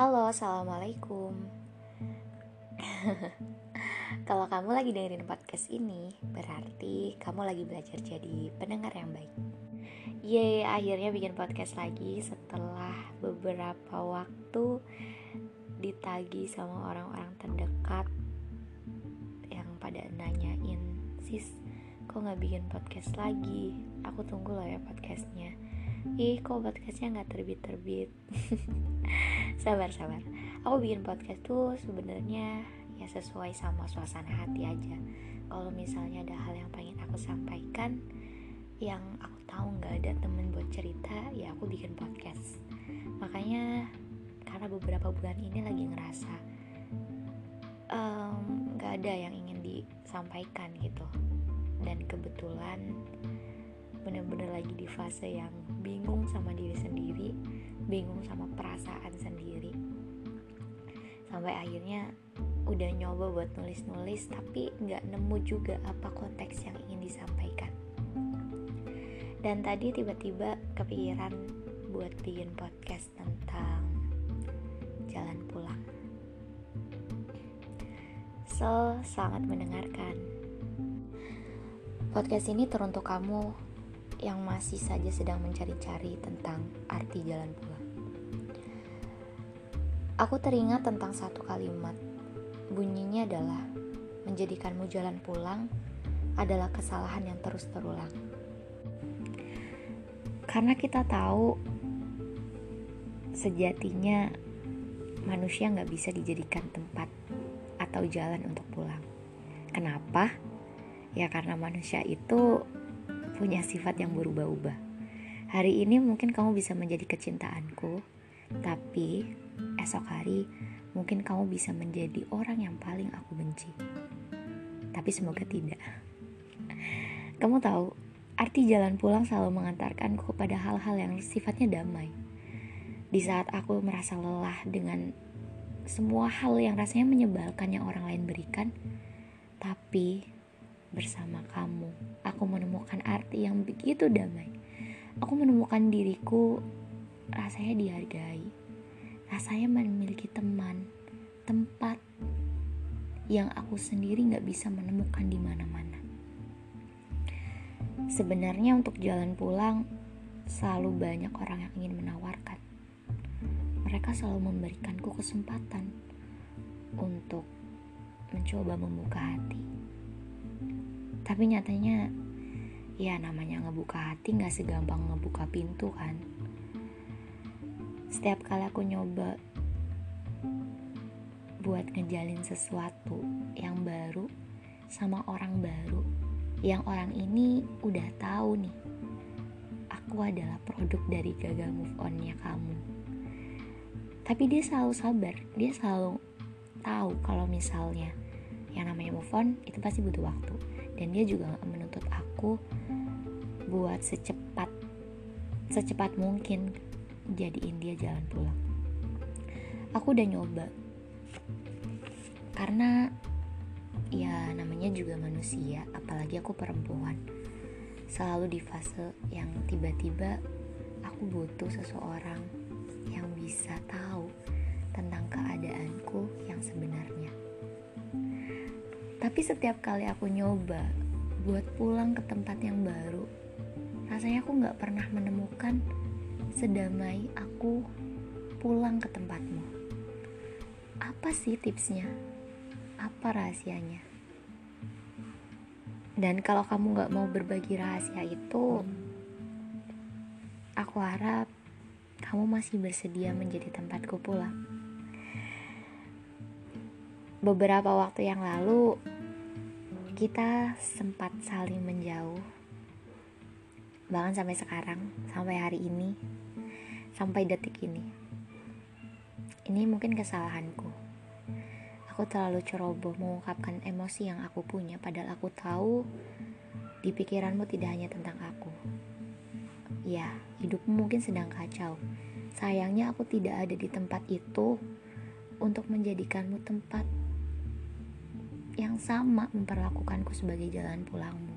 Halo, assalamualaikum. Kalau kamu lagi dengerin podcast ini, berarti kamu lagi belajar jadi pendengar yang baik. Yeay, akhirnya bikin podcast lagi setelah beberapa waktu ditagi sama orang-orang terdekat yang pada nanyain, sis, kok nggak bikin podcast lagi? Aku tunggu loh ya podcastnya ih kok podcastnya nggak terbit terbit sabar sabar. Aku bikin podcast tuh sebenarnya ya sesuai sama suasana hati aja. Kalau misalnya ada hal yang pengen aku sampaikan yang aku tahu nggak ada temen buat cerita ya aku bikin podcast. Makanya karena beberapa bulan ini lagi ngerasa nggak um, ada yang ingin disampaikan gitu. Dan kebetulan bener-bener lagi di fase yang bingung sama diri sendiri bingung sama perasaan sendiri sampai akhirnya udah nyoba buat nulis-nulis tapi nggak nemu juga apa konteks yang ingin disampaikan. Dan tadi tiba-tiba kepikiran buat bikin podcast tentang jalan pulang. So selamat mendengarkan. Podcast ini teruntuk kamu yang masih saja sedang mencari-cari tentang arti jalan pulang. Aku teringat tentang satu kalimat. Bunyinya adalah menjadikanmu jalan pulang adalah kesalahan yang terus terulang. Karena kita tahu sejatinya manusia nggak bisa dijadikan tempat atau jalan untuk pulang. Kenapa? Ya karena manusia itu punya sifat yang berubah-ubah. Hari ini mungkin kamu bisa menjadi kecintaanku, tapi esok hari mungkin kamu bisa menjadi orang yang paling aku benci. Tapi semoga tidak. Kamu tahu, arti jalan pulang selalu mengantarkanku kepada hal-hal yang sifatnya damai. Di saat aku merasa lelah dengan semua hal yang rasanya menyebalkan yang orang lain berikan, tapi bersama kamu. Aku menemukan arti yang begitu damai. Aku menemukan diriku rasanya dihargai. Rasanya memiliki teman, tempat yang aku sendiri gak bisa menemukan di mana-mana. Sebenarnya untuk jalan pulang selalu banyak orang yang ingin menawarkan. Mereka selalu memberikanku kesempatan untuk mencoba membuka hati tapi nyatanya ya namanya ngebuka hati gak segampang ngebuka pintu kan setiap kali aku nyoba buat ngejalin sesuatu yang baru sama orang baru yang orang ini udah tahu nih aku adalah produk dari gagal move onnya kamu. Tapi dia selalu sabar dia selalu tahu kalau misalnya yang namanya move on itu pasti butuh waktu. Dan dia juga menuntut aku buat secepat secepat mungkin jadiin dia jalan pulang. Aku udah nyoba. Karena ya namanya juga manusia apalagi aku perempuan. Selalu di fase yang tiba-tiba aku butuh seseorang yang bisa tahu tentang keadaanku yang sebenarnya. Tapi setiap kali aku nyoba buat pulang ke tempat yang baru, rasanya aku gak pernah menemukan sedamai aku pulang ke tempatmu. Apa sih tipsnya? Apa rahasianya? Dan kalau kamu gak mau berbagi rahasia itu, aku harap kamu masih bersedia menjadi tempatku pulang. Beberapa waktu yang lalu, kita sempat saling menjauh bahkan sampai sekarang sampai hari ini sampai detik ini. Ini mungkin kesalahanku. Aku terlalu ceroboh mengungkapkan emosi yang aku punya padahal aku tahu di pikiranmu tidak hanya tentang aku. Ya hidupmu mungkin sedang kacau. Sayangnya aku tidak ada di tempat itu untuk menjadikanmu tempat yang sama memperlakukanku sebagai jalan pulangmu.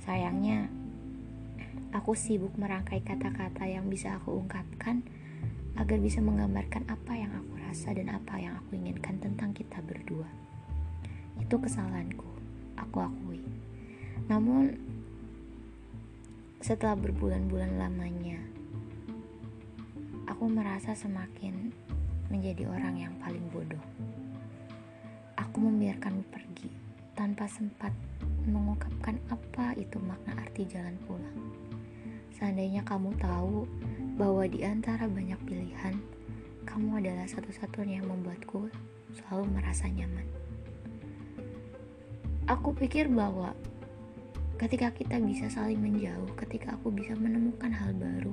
Sayangnya, aku sibuk merangkai kata-kata yang bisa aku ungkapkan agar bisa menggambarkan apa yang aku rasa dan apa yang aku inginkan tentang kita berdua. Itu kesalahanku, aku akui. Namun, setelah berbulan-bulan lamanya, aku merasa semakin menjadi orang yang paling bodoh. Aku membiarkanmu pergi tanpa sempat mengungkapkan apa itu makna arti jalan pulang. Seandainya kamu tahu bahwa di antara banyak pilihan, kamu adalah satu-satunya yang membuatku selalu merasa nyaman. Aku pikir bahwa ketika kita bisa saling menjauh, ketika aku bisa menemukan hal baru,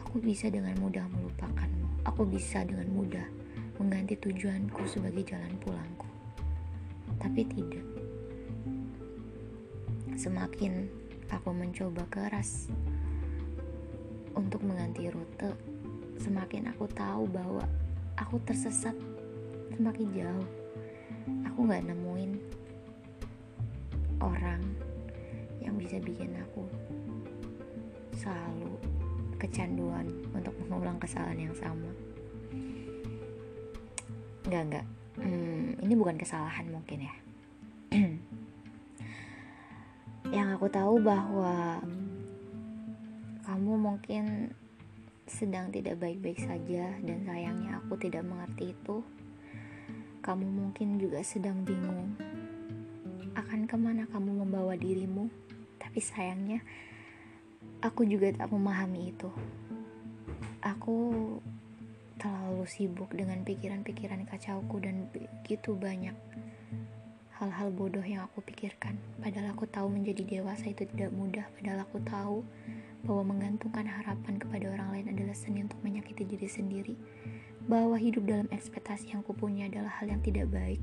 aku bisa dengan mudah melupakanmu. Aku bisa dengan mudah mengganti tujuanku sebagai jalan pulangku. Tapi tidak. Semakin aku mencoba keras untuk mengganti rute, semakin aku tahu bahwa aku tersesat semakin jauh. Aku gak nemuin orang yang bisa bikin aku selalu kecanduan untuk mengulang kesalahan yang sama. Enggak, enggak. Hmm, ini bukan kesalahan mungkin ya. yang aku tahu bahwa kamu mungkin sedang tidak baik-baik saja dan sayangnya aku tidak mengerti itu. Kamu mungkin juga sedang bingung akan ke mana kamu membawa dirimu, tapi sayangnya aku juga tak memahami itu. Aku terlalu sibuk dengan pikiran-pikiran kacauku dan begitu banyak hal-hal bodoh yang aku pikirkan. Padahal aku tahu menjadi dewasa itu tidak mudah. Padahal aku tahu bahwa menggantungkan harapan kepada orang lain adalah seni untuk menyakiti diri sendiri, bahwa hidup dalam ekspektasi yang kupunya adalah hal yang tidak baik,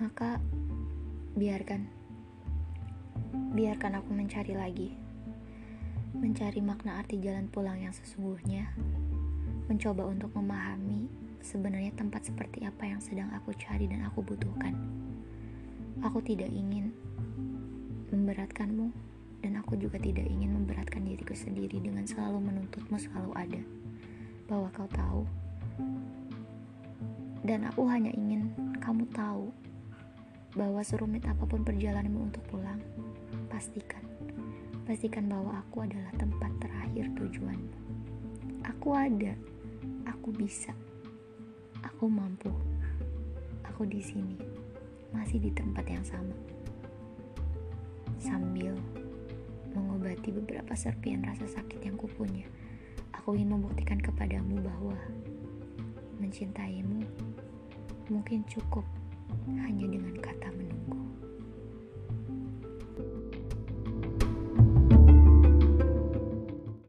maka biarkan, biarkan aku mencari lagi, mencari makna arti jalan pulang yang sesungguhnya, mencoba untuk memahami sebenarnya tempat seperti apa yang sedang aku cari dan aku butuhkan. Aku tidak ingin memberatkanmu dan aku juga tidak ingin memberatkan diriku sendiri dengan selalu menuntutmu selalu ada. Bahwa kau tahu. Dan aku hanya ingin kamu tahu bahwa serumit apa pun perjalananmu untuk pulang pastikan pastikan bahwa aku adalah tempat terakhir tujuanmu. Aku ada aku bisa aku mampu aku di sini masih di tempat yang sama sambil mengobati beberapa serpian rasa sakit yang kupunya. Aku ingin membuktikan kepadamu bahwa mencintaimu mungkin cukup hanya dengan kata menunggu.